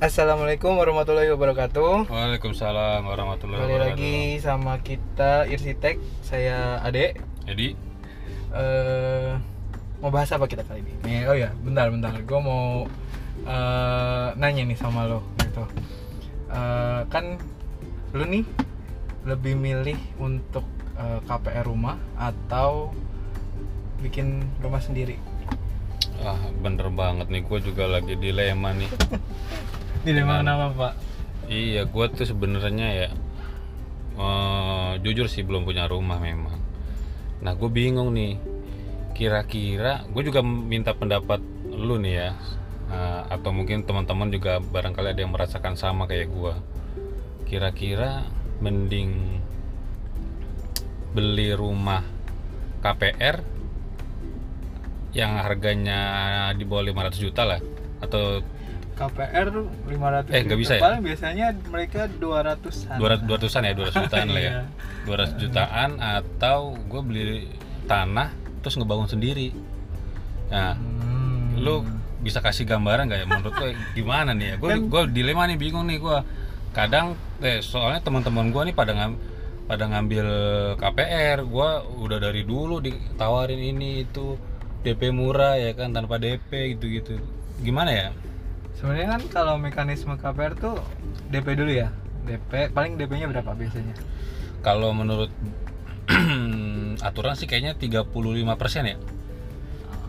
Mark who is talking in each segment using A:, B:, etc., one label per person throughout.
A: Assalamualaikum warahmatullahi wabarakatuh.
B: Waalaikumsalam warahmatullahi
A: Kembali
B: wabarakatuh.
A: lagi sama kita Irsitek. Saya Ade.
B: Jadi,
A: Eh mau bahas apa kita kali ini? Nih, oh ya, bentar bentar. Gue mau eh, nanya nih sama lo gitu. Eh, kan lu nih lebih milih untuk eh, KPR rumah atau bikin rumah sendiri?
B: ah bener banget nih, gue juga lagi dilema nih. Gimana?
A: kenapa pak?
B: iya, gue tuh sebenarnya ya, eh, jujur sih belum punya rumah memang. Nah, gue bingung nih. Kira-kira, gue juga minta pendapat lu nih ya, Eh, atau mungkin teman-teman juga barangkali ada yang merasakan sama kayak gue. Kira-kira mending beli rumah KPR yang harganya di bawah 500 juta lah atau
A: KPR 500
B: Eh, nggak bisa ya?
A: Paling biasanya mereka 200-an
B: 200 200-an ya 200 jutaan lah ya.
A: Iya.
B: 200 jutaan atau gue beli tanah terus ngebangun sendiri. Nah,
A: Hmm.
B: lu bisa kasih gambaran nggak ya menurut gue gimana nih ya? Gue
A: Kan-
B: gue dilema nih bingung nih gue. Kadang eh soalnya teman-teman gue nih pada ngam, pada ngambil KPR, gue udah dari dulu ditawarin ini itu DP murah ya kan tanpa DP gitu-gitu. Gimana ya?
A: Sebenarnya kan kalau mekanisme KPR tuh DP dulu ya. DP paling DP-nya berapa biasanya?
B: Kalau menurut aturan sih kayaknya 35% ya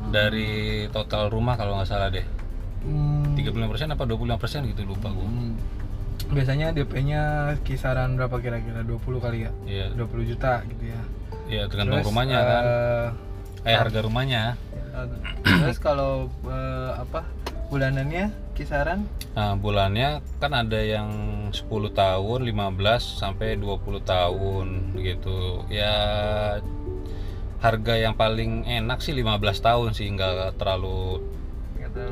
B: dari total rumah kalau nggak salah deh.
A: Hmm,
B: 35% apa 25% gitu lupa gue.
A: hmm. Biasanya DP-nya kisaran berapa kira-kira? 20 kali ya?
B: Iya,
A: 20 juta gitu ya.
B: iya tergantung
A: Terus,
B: rumahnya kan.
A: eh,
B: harga rumahnya.
A: terus kalau eh, apa? Bulanannya kisaran?
B: Nah, bulannya kan ada yang 10 tahun, 15 sampai 20 tahun gitu. Ya harga yang paling enak sih 15 tahun sih nggak terlalu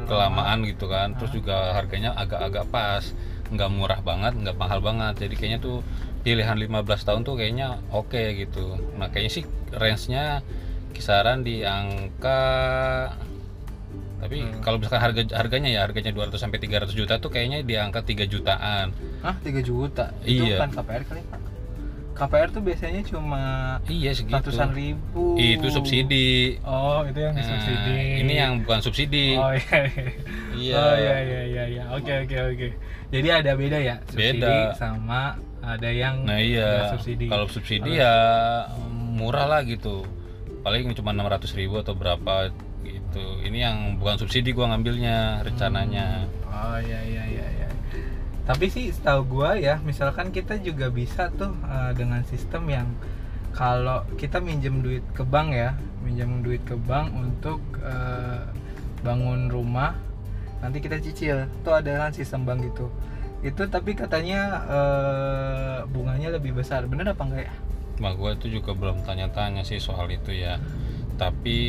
B: kelamaan gitu kan. Terus juga harganya agak-agak pas nggak murah banget nggak mahal banget. Jadi kayaknya tuh pilihan 15 tahun tuh kayaknya oke gitu. Nah kayaknya sih range-nya kisaran di angka tapi
A: Hmm.
B: kalau misalkan harga harganya ya harganya 200 sampai 300 juta tuh kayaknya di angka 3 jutaan
A: Hah, 3 juta? Itu
B: Iya.
A: kan KPR kali, Pak. KPR tuh biasanya cuma
B: iya segitu
A: ratusan ribu.
B: itu subsidi
A: Oh, itu yang
B: Nah,
A: subsidi.
B: ini yang bukan subsidi
A: Oh iya.
B: Iya.
A: Oh iya iya iya iya. Oke oke oke. Jadi ada beda ya, subsidi
B: Beda.
A: sama ada yang
B: Nah iya,
A: subsidi.
B: kalau subsidi ya murah lah gitu. Paling cuma 600 ribu atau berapa gitu. Ini yang bukan subsidi gua ngambilnya rencananya.
A: Oh iya iya iya iya. Tapi sih setahu gua ya, misalkan kita juga bisa tuh eh, dengan sistem yang kalau kita minjem duit ke bank ya, minjem duit ke bank untuk eh, bangun rumah, nanti kita cicil. Tuh ada kan sistem bank gitu. Itu tapi katanya eh, bunganya lebih besar. Bener apa enggak ya?
B: Mak gua tuh juga belum tanya-tanya sih soal itu ya. Tapi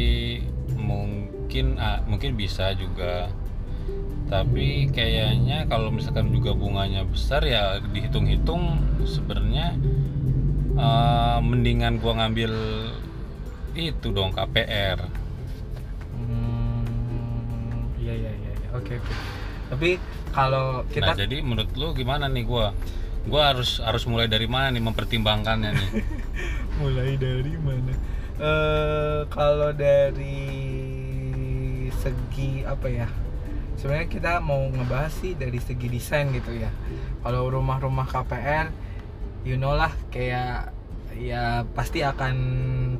B: mungkin ah, mungkin bisa juga. Tapi kayaknya kalau misalkan juga bunganya besar ya dihitung-hitung sebenarnya eh, mendingan gua ngambil itu dong KPR.
A: Hmm, iya iya iya. iya. Oke oke. Tapi kalau kita
B: Nah, jadi menurut lu gimana nih gua? Gua harus harus mulai dari mana nih mempertimbangkannya nih?
A: mulai dari mana? Eh kalau dari segi apa ya? Sebenarnya kita mau ngebahas sih dari segi desain gitu ya. Kalau rumah-rumah KPR, you know lah kayak ya pasti akan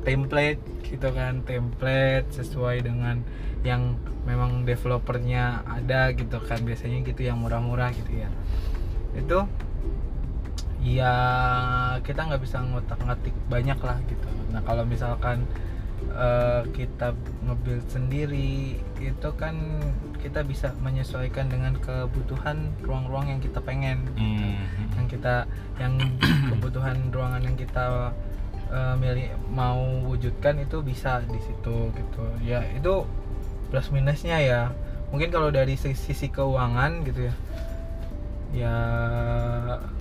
A: template gitu kan, template sesuai dengan yang memang developernya ada gitu kan biasanya gitu yang murah-murah gitu ya. Itu ya kita nggak bisa ngotak-ngatik banyak lah gitu nah kalau misalkan eh, kita nge-build sendiri itu kan kita bisa menyesuaikan dengan kebutuhan ruang-ruang yang kita pengen
B: Hmm.
A: yang kita yang kebutuhan ruangan yang kita eh, milih mau wujudkan itu bisa di situ gitu. Ya itu plus minusnya ya. Mungkin kalau dari sisi, sisi keuangan gitu ya. Ya.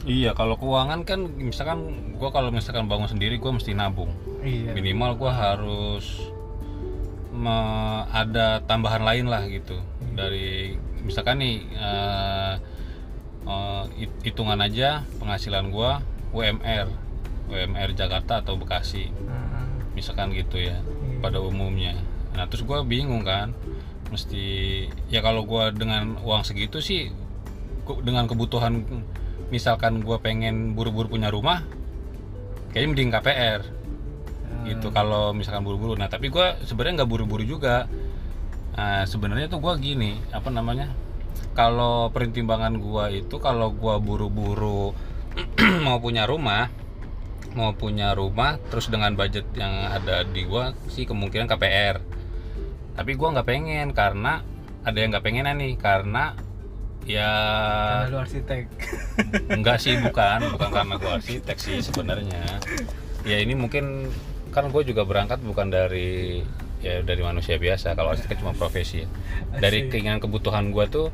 B: Iya, kalau keuangan kan misalkan gua kalau misalkan bangun sendiri gua mesti nabung.
A: Iya.
B: Minimal gua harus me- ada tambahan lain lah gitu. Dari misalkan nih eh, hit- hitungan aja penghasilan gua UMR UMR Jakarta atau Bekasi.
A: Ah,
B: misalkan gitu ya
A: Iya.
B: pada umumnya. Nah terus gua bingung kan mesti ya kalau gua dengan uang segitu sih dengan kebutuhan misalkan gua pengen buru-buru punya rumah kayaknya mending KPR
A: ah,
B: gitu kalau misalkan buru-buru. Nah tapi gua sebenarnya nggak buru-buru juga. Nah, sebenarnya tuh gua gini apa namanya kalau pertimbangan gua itu kalau gua buru-buru mau punya rumah mau punya rumah terus dengan budget yang ada di gua sih kemungkinan KPR tapi gua nggak pengen karena ada yang nggak pengenan nih karena ya
A: karena lu arsitek.
B: Enggak sih bukan. Bukan karena gua arsitek sih sebenarnya. Ya ini mungkin kan gue juga berangkat bukan dari ya dari manusia biasa. Kalau arsitek cuma profesi ya. Dari keinginan kebutuhan gua tuh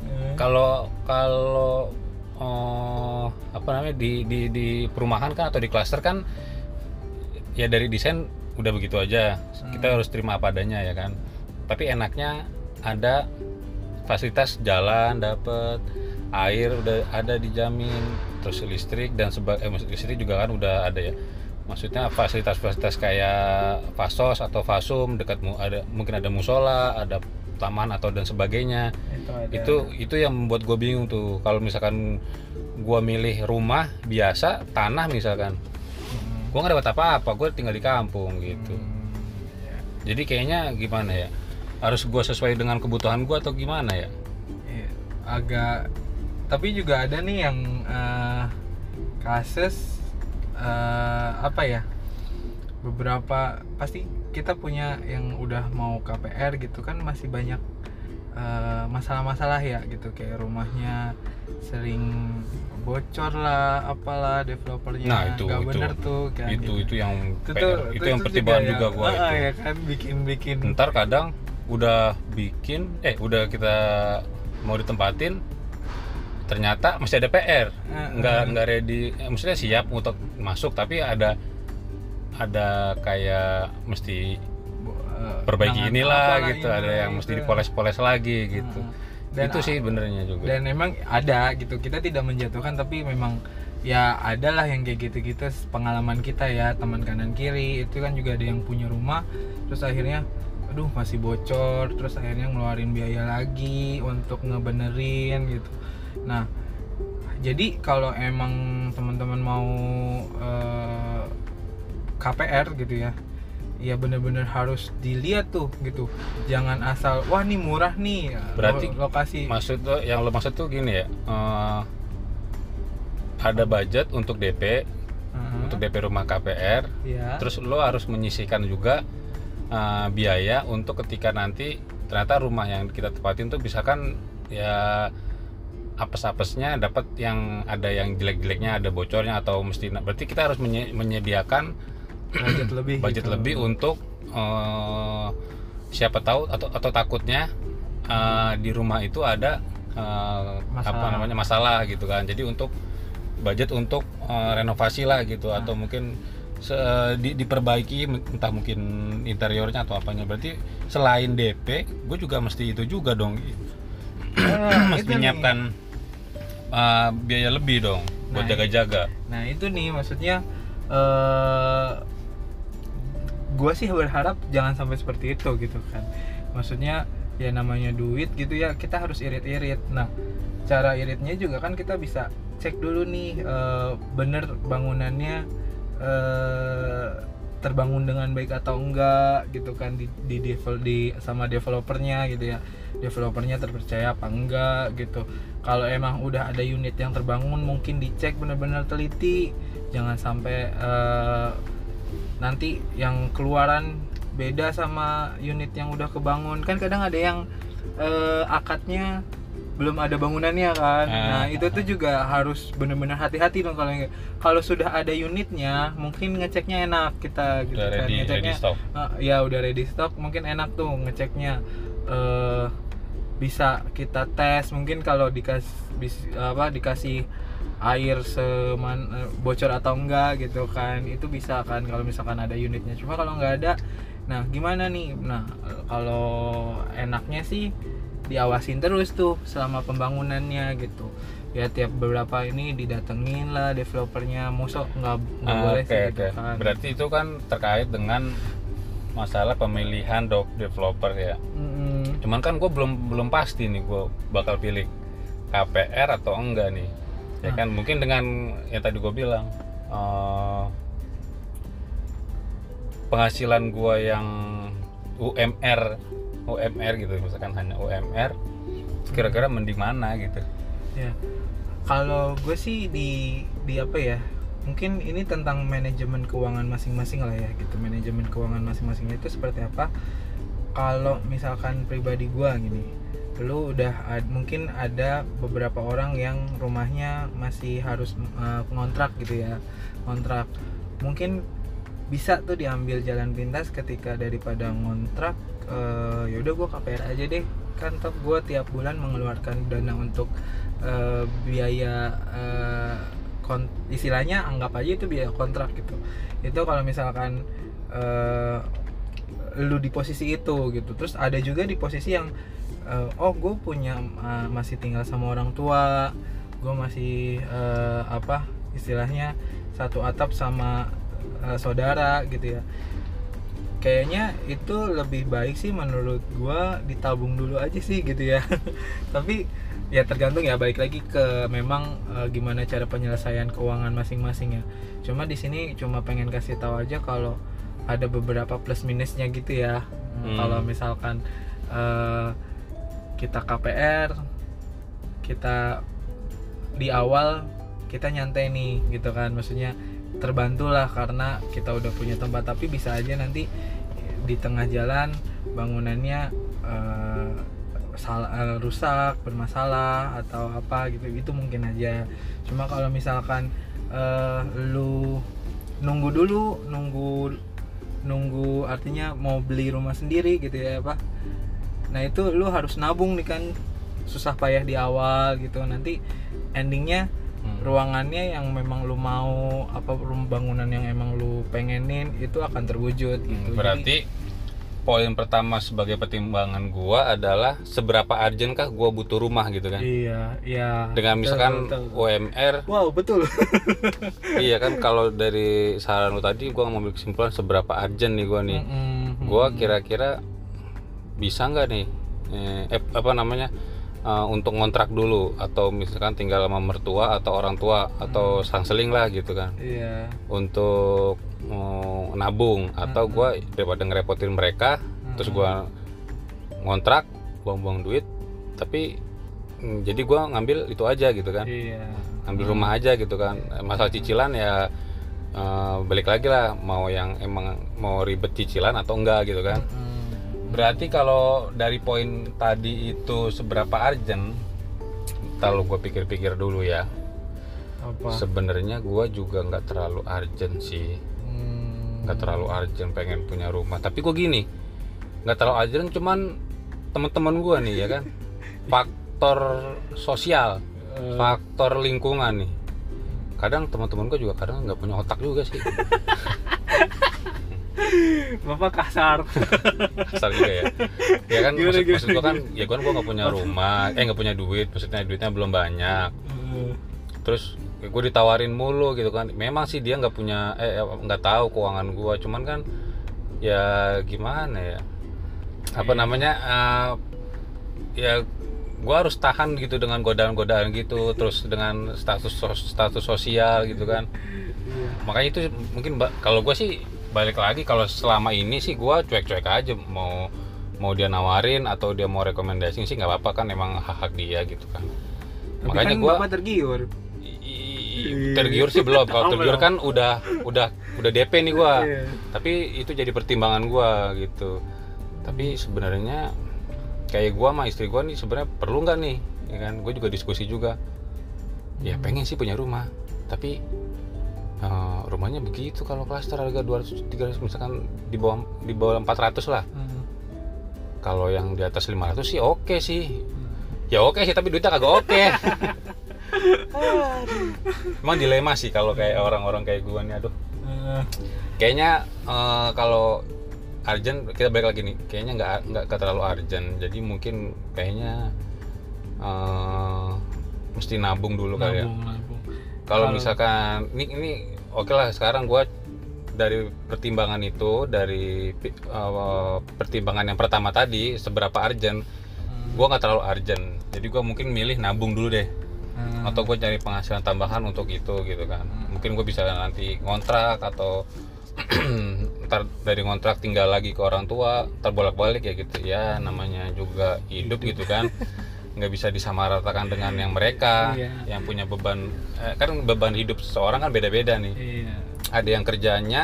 A: Hmm.
B: kalau kalau eh, apa namanya di di di perumahan kan atau di klaster kan ya dari desain udah begitu aja. Kita harus terima apa adanya ya kan? Tapi enaknya ada fasilitas jalan dapet air udah ada dijamin terus listrik dan seba eh, listrik juga kan udah ada ya maksudnya fasilitas-fasilitas kayak fasos atau fasum dekat mu ada mungkin ada musola ada taman atau dan sebagainya.
A: Itu ada.
B: Itu itu yang membuat gue bingung tuh. Kalau misalkan gue milih rumah biasa tanah misalkan
A: Hmm.
B: gue nggak dapat apa-apa gue tinggal di kampung gitu.
A: Hmm, ya.
B: jadi kayaknya gimana ya? Harus gue sesuai dengan kebutuhan gue atau gimana ya?
A: Iya, agak tapi juga ada nih yang eh, kasus eh, apa ya beberapa pasti kita punya yang udah mau KPR gitu kan masih banyak eh, masalah-masalah ya gitu. Kayak rumahnya sering bocor lah apalah developernya.
B: Nah, itu-
A: nggak
B: itu.
A: bener tuh kan
B: itu
A: gitu.
B: itu yang
A: itu
B: PR,
A: tuh
B: itu, yang pertimbangan juga,
A: yang-
B: gue
A: ah,
B: itu.
A: Ya kan bikin bikin
B: ntar kadang udah bikin eh udah kita mau ditempatin ternyata masih ada PR
A: Ah,
B: nggak
A: ah.
B: nggak ready. Eh, maksudnya siap untuk masuk tapi ada ada kayak mesti
A: eh,
B: perbaiki inilah gitu
A: ini,
B: ada yang mesti
A: itu.
B: dipoles-poles lagi gitu.
A: Dan
B: itu sih benernya juga.
A: dan memang ada gitu kita tidak menjatuhkan tapi memang ya ada lah yang kayak gitu-gitu pengalaman kita ya teman kanan kiri itu kan juga ada yang punya rumah terus akhirnya aduh masih bocor terus akhirnya ngeluarin biaya lagi untuk ngebenerin gitu nah jadi kalau emang teman-teman mau eh, KPR gitu ya ya bener-bener harus dilihat tuh gitu. Jangan asal wah nih murah nih
B: Berarti
A: lo- lokasi.
B: maksud tuh yang lo maksud tuh gini ya eh, ada budget untuk DP
A: Heeh.
B: untuk DP rumah KPR
A: ya
B: terus lo harus menyisihkan juga eh, biaya untuk ketika nanti ternyata rumah yang kita tempatin tuh misalkan ya apes-apesnya dapat yang ada yang jelek-jeleknya ada bocornya atau mesti berarti kita harus menye- menyediakan
A: budget lebih
B: budget
A: gitu.
B: lebih untuk eh, siapa tahu atau atau takutnya eh, di rumah itu ada eh, apa namanya masalah gitu kan. Jadi untuk budget untuk eh, renovasi lah gitu
A: Nah.
B: atau mungkin se- di- diperbaiki entah mungkin interiornya atau apanya. Berarti selain DP gue juga mesti itu juga dong.
A: Nah,
B: mesti menyiapkan eh, biaya lebih dong buat
A: Nah,
B: jaga-jaga
A: Nah itu nih maksudnya eh gue sih berharap jangan sampai seperti itu gitu kan. Maksudnya ya namanya duit gitu ya kita harus irit-irit. Nah cara iritnya juga kan kita bisa cek dulu nih eh, bener bangunannya eh terbangun dengan baik atau enggak gitu kan di di, devel- di sama developernya gitu ya. Developernya terpercaya apa enggak gitu. Kalau emang udah ada unit yang terbangun mungkin dicek benar-benar teliti. Jangan sampai eh, nanti yang keluaran beda sama unit yang udah kebangun. Kan kadang ada yang eh, akadnya belum ada bangunannya kan.
B: Ah.
A: nah itu tuh juga harus benar-benar hati-hati dong kalau kalau sudah ada unitnya mungkin ngeceknya enak kita gitu
B: udah
A: kan.
B: ready ready
A: ngeceknya
B: stock.
A: Ah, ya udah ready stock mungkin enak tuh ngeceknya. Eh bisa kita tes mungkin kalau dikasih apa dikasih air seman eh, bocor atau enggak gitu kan. Itu bisa kan kalau misalkan ada unitnya. Cuma kalau nggak ada nah gimana nih? Nah kalau enaknya sih diawasin terus tuh selama pembangunannya gitu ya tiap beberapa ini didatengin lah developernya musuh nggak nggak
B: Ah,
A: boleh
B: Oke
A: sih gitu kan
B: Berarti itu kan terkait dengan masalah pemilihan dok developer ya.
A: Mm-mm.
B: Cuman kan gue belum belum pasti nih gue bakal pilih KPR atau enggak nih. Ya
A: Ah.
B: kan mungkin dengan yang tadi gue bilang eh, penghasilan gue yang UMR UMR gitu misalkan hanya UMR kira-kira mending mana gitu.
A: ya kalau gue sih di di apa ya mungkin ini tentang manajemen keuangan masing-masing lah ya gitu. Manajemen keuangan masing-masing itu seperti apa. Kalau misalkan pribadi gue gini lu udah ad- mungkin ada beberapa orang yang rumahnya masih harus uh, ngontrak gitu ya ngontrak. Mungkin bisa tuh diambil jalan pintas ketika daripada ngontrak eh, yaudah gue KPR aja deh. Kan top gue tiap bulan mengeluarkan dana untuk eh, biaya kon- istilahnya anggap aja itu biaya kontrak gitu. Itu kalau misalkan eh, lu di posisi itu gitu. Terus ada juga di posisi yang eh, oh gue punya eh, masih tinggal sama orang tua gue masih eh, apa istilahnya satu atap sama eh, saudara gitu ya kayaknya itu lebih baik sih menurut gua ditabung dulu aja sih gitu ya. Tapi ya tergantung ya balik lagi ke memang eh, gimana cara penyelesaian keuangan masing-masing ya. Cuma di sini cuma pengen kasih tahu aja kalau ada beberapa plus minusnya gitu ya.
B: Hmm.
A: kalau misalkan eh, kita KPR kita di awal kita nyantai nih gitu kan. Maksudnya terbantulah karena kita udah punya tempat. Tapi bisa aja nanti di tengah jalan bangunannya eh, salah eh, rusak bermasalah atau apa gitu. Itu mungkin aja. Cuma kalau misalkan eh, lu nunggu dulu nunggu nunggu artinya mau beli rumah sendiri gitu ya pak nah itu lu harus nabung nih kan. Susah payah di awal gitu. Nanti endingnya
B: Hmm.
A: ruangannya yang memang lu mau apa bangunan yang emang lu pengenin itu akan terwujud gitu Jadi-
B: Berarti poin pertama sebagai pertimbangan gua adalah seberapa urgent kah gua butuh rumah gitu kan.
A: iya iya
B: Dengan
A: betul,
B: misalkan
A: betul.
B: UMR,
A: wow betul
B: iya kan kalau dari saran lu tadi gua ngambil kesimpulan seberapa urgent nih gua nih.
A: Mm-mm,
B: Gua
A: mm-mm.
B: kira-kira bisa nggak nih eh, eh, apa namanya eh, untuk ngontrak dulu atau misalkan tinggal sama mertua atau orang tua atau sang-seling lah gitu kan.
A: Iya.
B: Untuk eh, nabung atau
A: Mm-mm.
B: gua daripada ngerepotin mereka terus gua ngontrak buang-buang duit tapi mm, jadi gua ngambil itu aja gitu kan.
A: Iya.
B: Ngambil rumah aja gitu kan. Masalah cicilan ya eh, balik lagi lah mau yang emang mau ribet cicilan atau enggak gitu kan.
A: Mm.
B: Berarti kalau dari poin tadi itu seberapa urgent kalau gue pikir-pikir dulu ya.
A: Apa?
B: Sebenarnya gua juga nggak terlalu urgent sih.
A: Hmm.
B: nggak terlalu urgent pengen punya rumah. Tapi kok gini nggak terlalu urgent cuman teman-teman gua nih ya kan? Faktor sosial
A: Eh,
B: faktor lingkungan nih. Kadang teman-teman gua juga kadang nggak punya otak juga sih
A: bapak kasar.
B: Kasar juga ya. Ya kan
A: Gimana,
B: maksud,
A: gimana,
B: maksud gua kan ya gua kan gua nggak punya rumah. Eh nggak punya duit maksudnya duitnya belum banyak.
A: Eh,
B: terus gue ditawarin mulu gitu kan. Memang sih dia nggak punya eh nggak tahu keuangan gua. Cuman kan ya gimana ya? Apa
A: Iya.
B: namanya eh, ya gua harus tahan gitu dengan godaan-godaan gitu. Terus dengan status sos- status sosial gitu kan.
A: Iya.
B: makanya itu mungkin kalau gua sih balik lagi kalau selama ini sih gua cuek-cuek aja mau mau dia nawarin atau dia mau rekomendasi sih nggak apa-apa kan emang hak-hak dia gitu kan.
A: Tapi
B: makanya
A: kan
B: gua
A: bapak tergiur.
B: Tergiur sih belum. Kalau tergiur kan udah udah udah DP nih gua.
A: Iya.
B: tapi itu jadi pertimbangan gua gitu. Tapi sebenarnya kayak gua sama istri gua nih sebenarnya perlu nggak nih? Ya kan? Gue juga diskusi juga. Ya pengen sih punya rumah. Tapi eh, rumahnya begitu kalau klaster harga 200 300 misalkan di bawah di bawah 400 lah.
A: Hmm.
B: kalau yang di atas 500 sih oke sih. Ya oke sih tapi duitnya kagak oke. Emang dilema sih kalau kayak orang-orang kayak gua nih aduh.
A: Eh,
B: kayaknya eh, kalau urgent kita balik lagi nih. Kayaknya nggak nggak terlalu urgent. Jadi mungkin kayaknya eh, mesti nabung dulu kali ya.
A: Nabung nabung.
B: Kalau
A: Kalau-
B: misalkan ini ini oke lah sekarang gua dari pertimbangan itu dari eh, pertimbangan yang pertama tadi seberapa urgent
A: Hmm.
B: gua nggak terlalu urgent jadi gua mungkin milih nabung dulu deh
A: Hmm.
B: atau gue cari penghasilan tambahan untuk itu gitu kan
A: Hmm.
B: mungkin gue bisa nanti ngontrak atau ntar dari ngontrak tinggal lagi ke orang tua ntar bolak-balik ya gitu ya namanya juga hidup gitu kan nggak bisa disamaratakan dengan yang mereka
A: Iya.
B: yang punya beban. Eh, kan beban hidup seseorang kan beda-beda nih.
A: Iya.
B: Ada yang kerjanya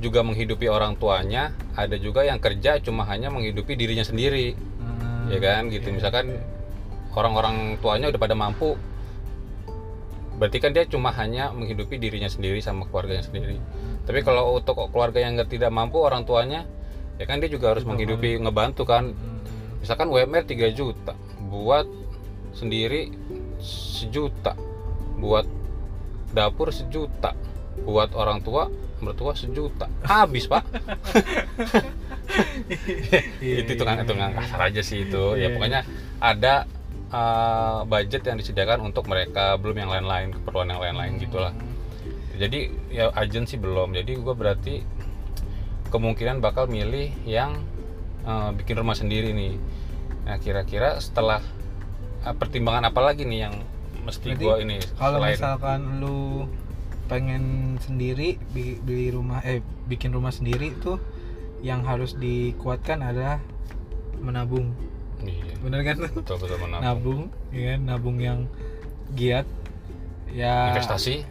B: juga menghidupi orang tuanya ada juga yang kerja cuma hanya menghidupi dirinya sendiri.
A: Hmm.
B: ya kan? Gitu. misalkan orang-orang tuanya udah pada mampu. Berarti kan dia cuma hanya menghidupi dirinya sendiri sama keluarganya sendiri. Tapi kalau untuk keluarga yang nggak tidak mampu orang tuanya ya kan dia juga harus menghidupi ngebantu kan.
A: Hmm.
B: misalkan UMR 3 juta buat sendiri sejuta buat dapur sejuta buat orang tua mertua sejuta. Habis pak. Itu tukang
A: iya,
B: tukang
A: iya.
B: kasar aja sih itu. Ya
A: iya.
B: pokoknya ada uh, budget yang disediakan untuk mereka. Belum yang lain-lain keperluan yang lain-lain gitulah. Jadi ya agen sih belum. Jadi gua berarti kemungkinan bakal milih yang uh, bikin rumah sendiri nih nah kira-kira setelah uh, pertimbangan apa lagi nih yang mesti
A: Berarti
B: gua ini
A: kalau
B: selain
A: misalkan lu pengen sendiri beli rumah eh bikin rumah sendiri tuh yang harus dikuatkan adalah menabung.
B: Iya.
A: Bener kan?
B: Betul betul menabung.
A: Nabung ya kan? nabung yang giat ya
B: investasi?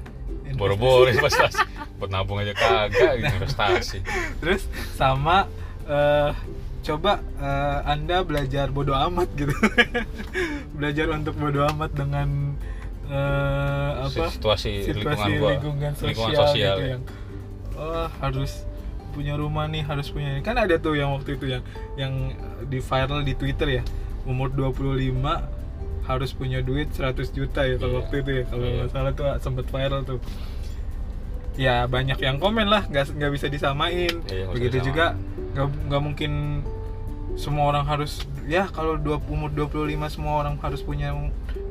B: Boro-boro investasi. Buat nabung aja kagak gitu, investasi.
A: Terus sama eh, coba eh, anda belajar bodoh amat gitu. Belajar untuk bodoh amat dengan eh, apa?
B: Situasi,
A: situasi
B: lingkungan gua.
A: lingkungan sosial,
B: lingkungan sosial
A: gitu
B: ya.
A: yang oh harus punya rumah nih harus punya ini. Kan ada tuh yang waktu itu yang yang di viral di Twitter ya. Umur 25 harus punya duit 100 juta ya kalau
B: Iya.
A: waktu itu ya. Kalau
B: Iya.
A: nggak salah tuh sempet viral tuh ya banyak yang komen lah nggak nggak bisa disamain.
B: Iya, bisa
A: begitu
B: disamain.
A: juga nggak nggak mungkin semua orang harus ya kalau dua umur 25 semua orang harus punya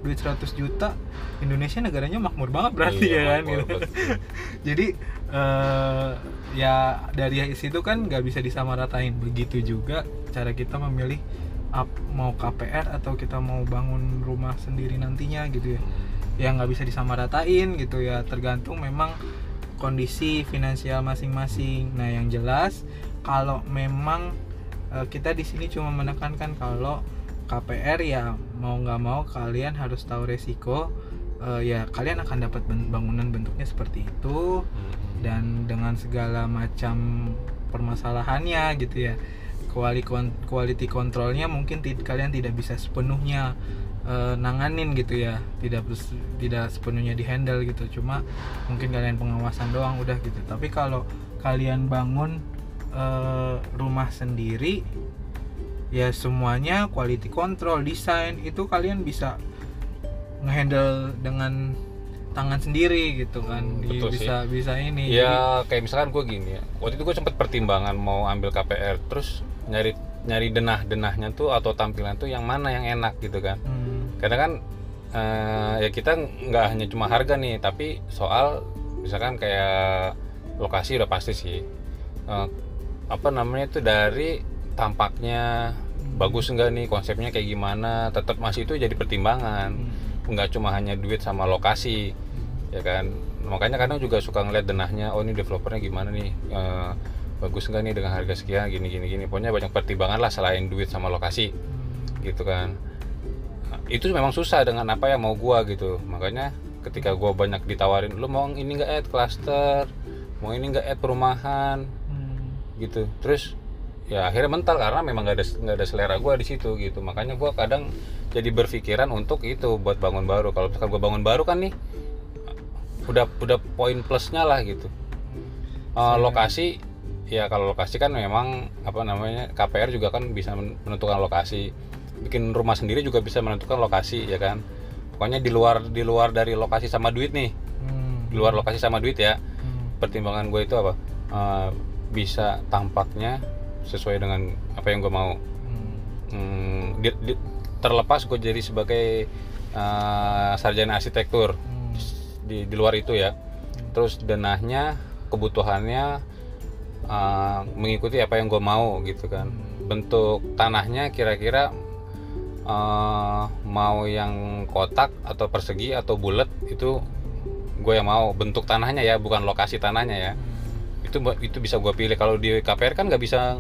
A: duit 100 juta Indonesia negaranya makmur banget berarti
B: Iya,
A: ya kan? gitu. jadi eh, ya dari situ kan nggak bisa disamaratain. Begitu juga cara kita memilih ap- mau KPR atau kita mau bangun rumah sendiri nantinya gitu ya. Ya nggak bisa disamaratain gitu ya tergantung memang kondisi finansial masing-masing nah yang jelas kalau memang eh, kita di sini cuma menekankan kalau KPR ya mau nggak mau kalian harus tahu resiko eh, ya kalian akan dapat bangunan bentuknya seperti itu
B: Hmm.
A: dan dengan segala macam permasalahannya gitu ya quality quality controlnya mungkin kalian tidak bisa sepenuhnya eh, nanganin gitu ya. Tidak tidak sepenuhnya dihandle gitu. Cuma mungkin kalian pengawasan doang udah gitu. Tapi kalau kalian bangun eh, rumah sendiri ya semuanya quality control desain itu kalian bisa ngehandle dengan tangan sendiri gitu kan.
B: Hmm,
A: Di-
B: betul sih.
A: bisa bisa ini Jadi-
B: ya kayak misalkan gue gini ya. Waktu itu gue sempet pertimbangan mau ambil KPR terus nyari nyari denah denahnya tuh atau tampilan tuh yang mana yang enak gitu kan.
A: Hmm,
B: karena kan eh, ya kita nggak hanya cuma harga nih tapi soal misalkan kayak lokasi udah pasti sih. Eh, apa namanya itu dari tampaknya bagus enggak nih konsepnya kayak gimana tetap masih itu jadi pertimbangan.
A: Hmm,
B: nggak cuma hanya duit sama lokasi ya kan? Makanya kadang juga suka ngeliat denahnya oh ini developernya gimana nih? Eh, bagus nggak nih dengan harga sekian gini gini gini. Pokoknya banyak pertimbangan lah selain duit sama lokasi.
A: Hmm.
B: gitu kan itu memang susah dengan apa yang mau gua gitu. Makanya ketika gua banyak ditawarin lu mau ini nggak add cluster? Mau ini nggak add perumahan?
A: Hmm.
B: gitu. Terus ya akhirnya mental karena memang nggak ada nggak ada selera gua di situ gitu. Makanya gua kadang jadi berpikiran untuk itu buat bangun baru. Kalau misalkan gua bangun baru kan nih udah udah poin plusnya lah gitu.
A: Selera.
B: lokasi ya kalau lokasi kan memang apa namanya KPR juga kan bisa men- menentukan lokasi bikin rumah sendiri juga bisa menentukan lokasi ya kan? Pokoknya di luar di luar dari lokasi sama duit nih.
A: Hmm.
B: di luar lokasi sama duit ya.
A: Hmm.
B: pertimbangan gue itu apa? Eh, bisa tampaknya sesuai dengan apa yang gue mau.
A: Hmm.
B: Hmm, di- di- terlepas gue jadi sebagai eh, sarjana arsitektur
A: Hmm.
B: di di luar itu ya. Terus denahnya kebutuhannya eh, mengikuti apa yang gue mau gitu kan. Bentuk tanahnya kira-kira eh, mau yang kotak atau persegi atau bulat itu gue yang mau bentuk tanahnya ya bukan lokasi tanahnya ya itu itu bisa gue pilih kalau di KPR kan nggak bisa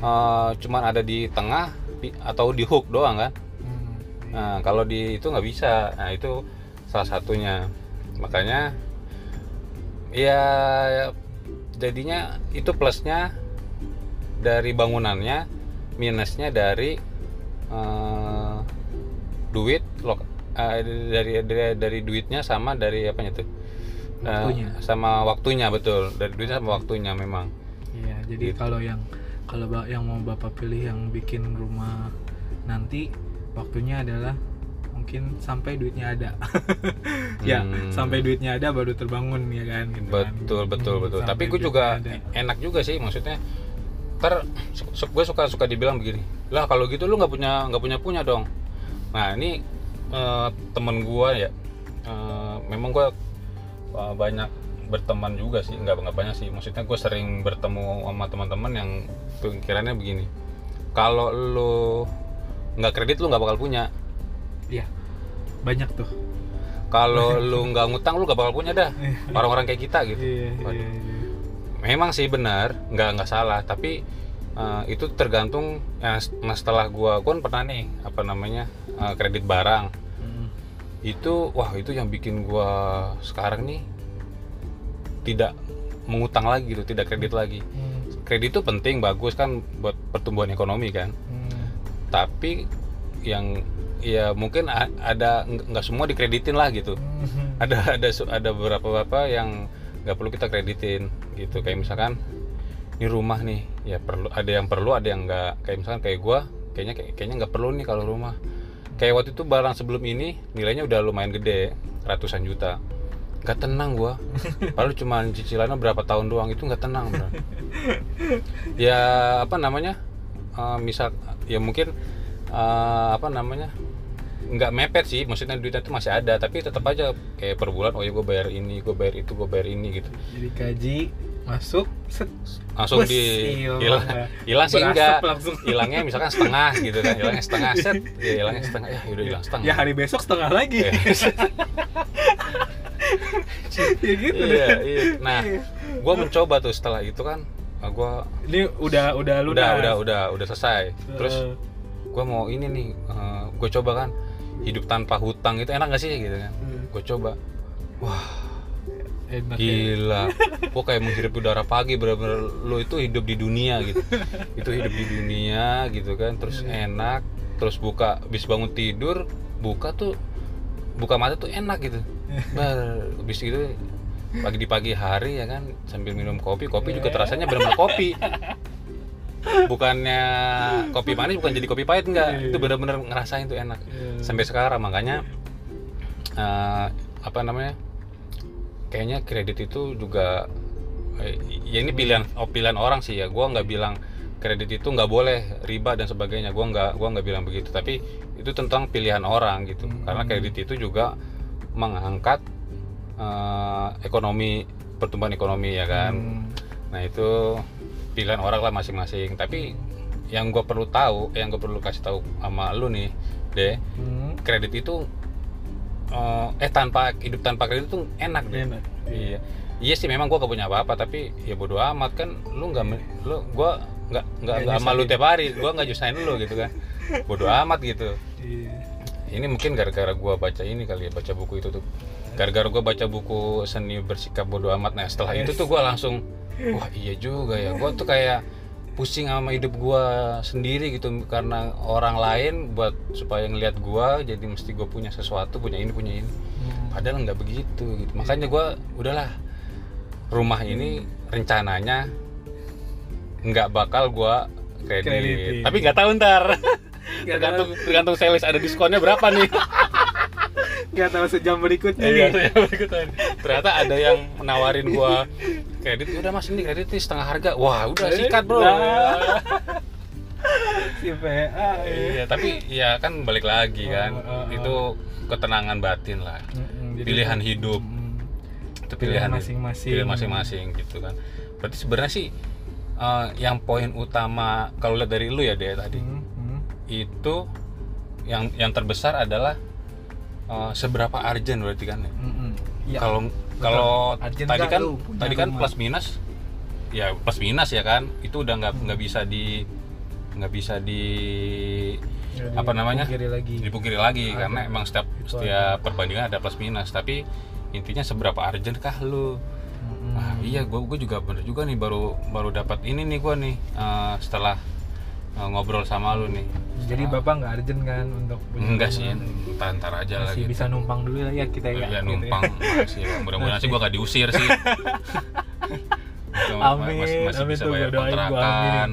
B: eh, cuman ada di tengah atau di hook doang kan. Nah, kalau di itu nggak bisa. Nah, itu salah satunya. Makanya ya jadinya itu plusnya dari bangunannya, minusnya dari eh, duit lok- eh, dari, dari dari duitnya sama dari tuh? Eh,
A: Waktunya.
B: sama waktunya betul. Dari duitnya sama waktunya memang.
A: Iya, jadi
B: Gitu.
A: kalau yang kalau yang mau bapak pilih yang bikin rumah nanti waktunya adalah mungkin sampai duitnya ada. ya,
B: Hmm.
A: sampai duitnya ada baru terbangun ya kan gitu kan.
B: betul betul
A: Hmm,
B: betul
A: sampai
B: tapi gue juga
A: ada.
B: enak juga sih maksudnya ter gue suka suka dibilang begini lah kalau gitu lu nggak punya nggak punya punya dong nah ini eh, temen gue ya eh, memang gue eh, banyak berteman juga sih nggak nggak banyak sih maksudnya gue sering bertemu sama teman-teman yang pikirannya begini kalau lu nggak kredit lu nggak bakal punya
A: Iya. Banyak tuh.
B: kalau lu nggak ngutang lu nggak bakal punya dah orang-orang kayak kita gitu
A: Iya, iya, iya.
B: Memang sih benar nggak nggak salah tapi eh, itu tergantung nah setelah gua gua kan pernah nih apa namanya eh, kredit barang
A: Hmm.
B: itu wah itu yang bikin gua sekarang nih tidak mengutang lagi gitu tidak kredit lagi
A: Hmm.
B: kredit itu penting bagus kan buat pertumbuhan ekonomi kan
A: Hmm.
B: tapi yang ya mungkin ada nggak semua dikreditin lah gitu
A: Hmm.
B: ada ada ada beberapa bapak yang nggak perlu kita kreditin gitu. Kayak misalkan ini rumah nih ya perlu ada yang perlu ada yang nggak. Kayak misalkan kayak gua kayaknya kayak- kayaknya nggak perlu nih kalau rumah. Kayak waktu itu barang sebelum ini nilainya udah lumayan gede ratusan juta. Nggak tenang gua. Padahal cuma cicilannya berapa tahun doang itu nggak tenang bener. Ya apa namanya Eh, misal ya mungkin eh, apa namanya nggak mepet sih maksudnya duitnya itu masih ada tapi tetap aja kayak per bulan oh ya gue bayar ini gue bayar itu gue bayar ini gitu.
A: Jadi kaji masuk set
B: langsung di
A: hilang.
B: hilang. Hilang sih enggak.
A: langsung.
B: hilangnya misalkan setengah gitu kan hilangnya setengah set. Ya hilangnya setengah. Ya udah hilang setengah.
A: Ya hari besok setengah lagi.
B: Iya.
A: ya gitu deh.
B: iya. Iya. nah gue mencoba tuh setelah itu kan gue
A: Ini udah udah lu
B: udah udah udah udah selesai. Terus
A: Eh,
B: gue mau ini nih gue coba kan hidup tanpa hutang itu enak gak sih gitu kan?
A: Hmm.
B: gue coba. Wah
A: enak ya.
B: gila. Gue kayak menghirup udara pagi bener-bener lo itu hidup di dunia gitu. Itu hidup di dunia gitu kan. Terus enak terus buka bis bangun tidur buka tuh buka mata tuh enak gitu. Bar, habis itu pagi di pagi hari ya kan sambil minum kopi kopi juga terasanya benar-benar kopi bukannya kopi manis bukan jadi kopi pahit enggak. Itu benar-benar ngerasain tuh enak.
A: Iya.
B: sampai sekarang makanya eh, apa namanya kayaknya kredit itu juga eh, ya ini pilihan oh, pilihan orang sih ya. Gua nggak bilang kredit itu nggak boleh riba dan sebagainya. Gua nggak gua nggak bilang begitu. Tapi itu tentang pilihan orang gitu. Karena kredit itu juga mengangkat eh, ekonomi pertumbuhan ekonomi ya kan.
A: Hmm.
B: nah itu pilihan orang lah masing-masing. Tapi yang gue perlu tahu yang gue perlu kasih tahu sama lu nih deh
A: Hmm.
B: kredit itu eh, eh tanpa hidup tanpa kredit itu enak deh
A: Enak.
B: iya. Iya. Sih memang gue gak punya apa-apa tapi ya bodo amat kan lu nggak me- lu gue nggak nggak nggak sama lu tiap hari gue nggak nyusahin lu gitu kan. Bodo amat gitu.
A: Iya.
B: ini mungkin gara-gara gua baca ini kali ya baca buku itu tuh. Gara-gara gua baca buku seni bersikap bodoh amat. Nah setelah itu tuh gua langsung wah iya juga ya. Gua tuh kayak pusing sama hidup gua sendiri gitu karena orang lain buat supaya ngelihat gua jadi mesti gua punya sesuatu punya ini punya ini.
A: Hmm.
B: padahal nggak begitu gitu. Makanya gua udahlah. Rumah ini rencananya nggak bakal gua kredit,
A: Kreditin.
B: tapi nggak tahu ntar. Tergantung tergantung sales ada diskonnya berapa nih
A: Gak tahu sejam berikutnya
B: Iya,
A: nih.
B: ternyata ada yang menawarin gua kredit udah mas ini kredit nih setengah harga wah udah sikat bro
A: Nah. si PA
B: iya tapi ya kan balik lagi kan
A: Oh, oh, oh.
B: itu ketenangan batin lah
A: Mm-mm, jadi-
B: pilihan hidup
A: Mm.
B: itu
A: Pilihan
B: pilihan
A: masing-masing.
B: pilihan masing-masing gitu kan berarti sebenarnya sih eh, yang poin utama kalau lihat dari lu ya deh tadi
A: Mm, mm.
B: itu yang yang terbesar adalah eh, seberapa urgent berarti kan ya
A: Mm-mm. Iya.
B: kalau kalau
A: Urgent
B: tadi kan tadi kan
A: rumah?
B: plus minus ya plus minus ya kan itu udah nggak nggak bisa di nggak bisa di
A: Nggak
B: apa namanya?
A: dipungkiri lagi
B: dipungkiri lagi
A: Ada.
B: karena emang setiap
A: Itu
B: setiap perbandingan ada plus minus tapi intinya seberapa urgent kah lu ah iya gue gue juga bener juga nih baru baru dapat ini nih gue nih eh, setelah ngobrol sama lu nih.
A: Jadi
B: Setelah-
A: bapak nggak urgent kan untuk
B: enggak sih ntar ntar aja lah
A: masih
B: gitu
A: bisa numpang dulu lah ya kita ya
B: Iya
A: gitu
B: numpang masih ya. mudah-mudahan sih gue gak diusir sih.
A: Amin
B: masih, masih
A: amin
B: bisa
A: tuh
B: bayar
A: gue doain
B: kontrakan.
A: aminin.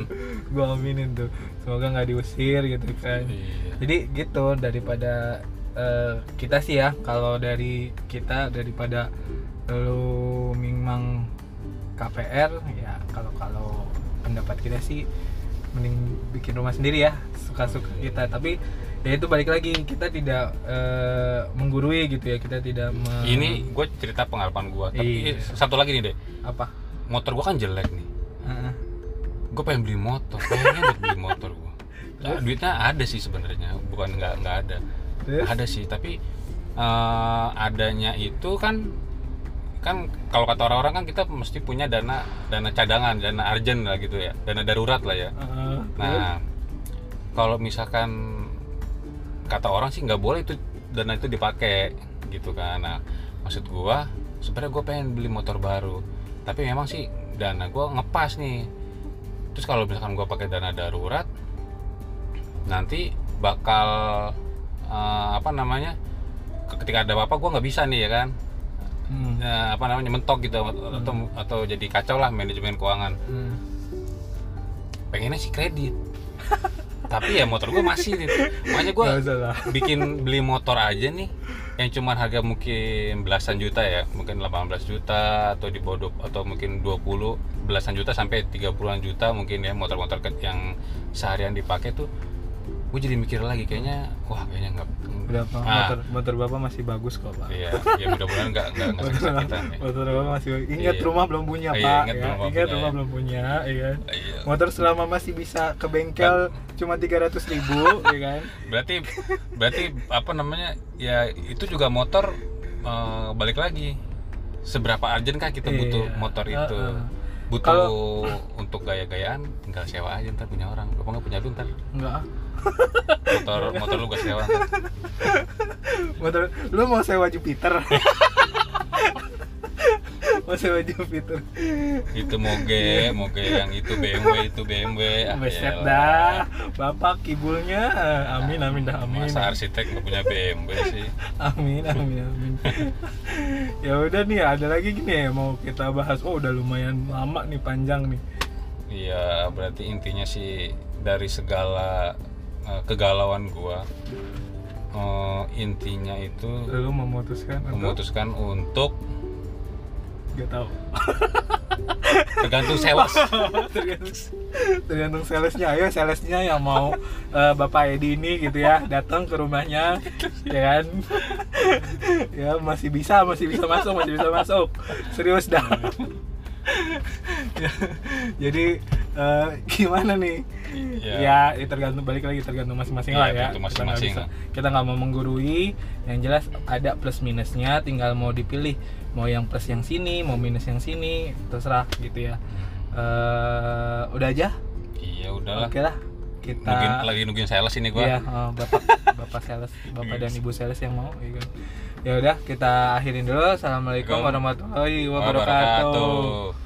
A: Gue aminin tuh. Semoga nggak diusir gitu kan.
B: Iya.
A: jadi gitu daripada eh, kita sih ya kalau dari kita daripada lu mingmang KPR ya kalau kalau pendapat kita sih mending bikin rumah sendiri ya suka-suka kita. Tapi ya itu balik lagi kita tidak eh, menggurui gitu ya kita tidak me-
B: ini gue cerita pengalaman gue tapi
A: Iya.
B: satu lagi nih deh
A: apa?
B: Motor gue kan jelek nih.
A: Heeh.
B: gue pengen beli motor pengen banget beli motor gue duitnya ada sih sebenarnya bukan nggak nggak ada.
A: Terus?
B: ada sih tapi eh, adanya itu kan kan kalau kata orang-orang kan kita mesti punya dana dana cadangan dana urgent lah gitu ya. Dana darurat lah ya.
A: Heeh.
B: nah kalau misalkan kata orang sih nggak boleh itu dana itu dipakai gitu kan. Nah maksud gua sebenarnya gue pengen beli motor baru tapi memang sih dana gua ngepas nih. Terus kalau misalkan gua pakai dana darurat nanti bakal eh, apa namanya ketika ada apa-apa gua nggak bisa nih ya kan
A: Hmm.
B: Nah, apa namanya mentok gitu atau atau jadi kacau lah manajemen keuangan
A: Hmm.
B: pengennya sih kredit tapi ya motor gue masih nih makanya gue
A: lah.
B: bikin beli motor aja nih yang cuman harga mungkin belasan juta ya mungkin 18 juta atau di bawah dua- atau mungkin 20 belasan juta sampai 30-an juta mungkin ya motor-motor yang seharian dipakai tuh gue jadi mikir lagi kayaknya wah kayaknya nggak
A: Berapa
B: Ah.
A: motor motor bapak masih bagus kok pak.
B: iya ya mudah-mudahan nggak nggak nggak sakit-sakitan ya
A: motor bapak masih bagus. Ingat
B: Iya.
A: rumah belum punya
B: Iya,
A: pak.
B: ingat
A: ya.
B: rumah
A: Ingat
B: punya,
A: rumah
B: ya.
A: belum punya, ya kan.
B: Iya.
A: Motor selama masih bisa ke bengkel cuma 300 ribu, ya kan.
B: berarti berarti apa namanya ya itu juga motor eh, balik lagi seberapa urgent kah kita butuh
A: Iya.
B: motor itu
A: Heeh.
B: butuh
A: Kalau-
B: untuk gaya-gayaan tinggal sewa aja ntar punya orang apa nggak punya lu ntar
A: Enggak.
B: Motor motor lu gak sewa.
A: Motor lu mau sewa Jupiter. mau sewa Jupiter.
B: itu moge moge yang itu BMW itu BMW ah,
A: Beset
B: elah.
A: dah. Bapak kibulnya. Amin amin dah amin.
B: masa arsitek nggak punya BMW sih
A: Amin, amin, amin. ya udah nih, ada lagi gini ya mau kita bahas. Oh, udah lumayan lama nih, panjang nih.
B: Iya berarti intinya sih dari segala eh, kegalauan gua eh, intinya itu
A: Lalu memutuskan untuk
B: memutuskan untuk
A: Gak tahu.
B: tergantung sales
A: tergantung tergantung salesnya. Ayo salesnya yang mau eh, Bapak Edi ini gitu ya datang ke rumahnya, ya kan? ya masih bisa, masih bisa masuk, masih bisa masuk. Serius dah. Ya, Jadi eh, gimana nih?
B: Iya.
A: ya ya tergantung balik lagi tergantung masing-masing
B: Iya,
A: lah ya.
B: masing-masing.
A: kita nggak mau menggurui. Yang jelas ada plus minusnya tinggal mau dipilih. Mau yang plus yang sini mau minus yang sini terserah gitu ya. Eh, udah aja?
B: Iya udahlah
A: oke lah kita
B: mungkin lagi nungguin sales ini gua.
A: Iya, eh, bapak bapak sales bapak dan ibu sales yang mau ya kan. ya udah kita akhirin dulu. Assalamualaikum warahmatullahi wabarakatuh.
B: Wabarakatuh.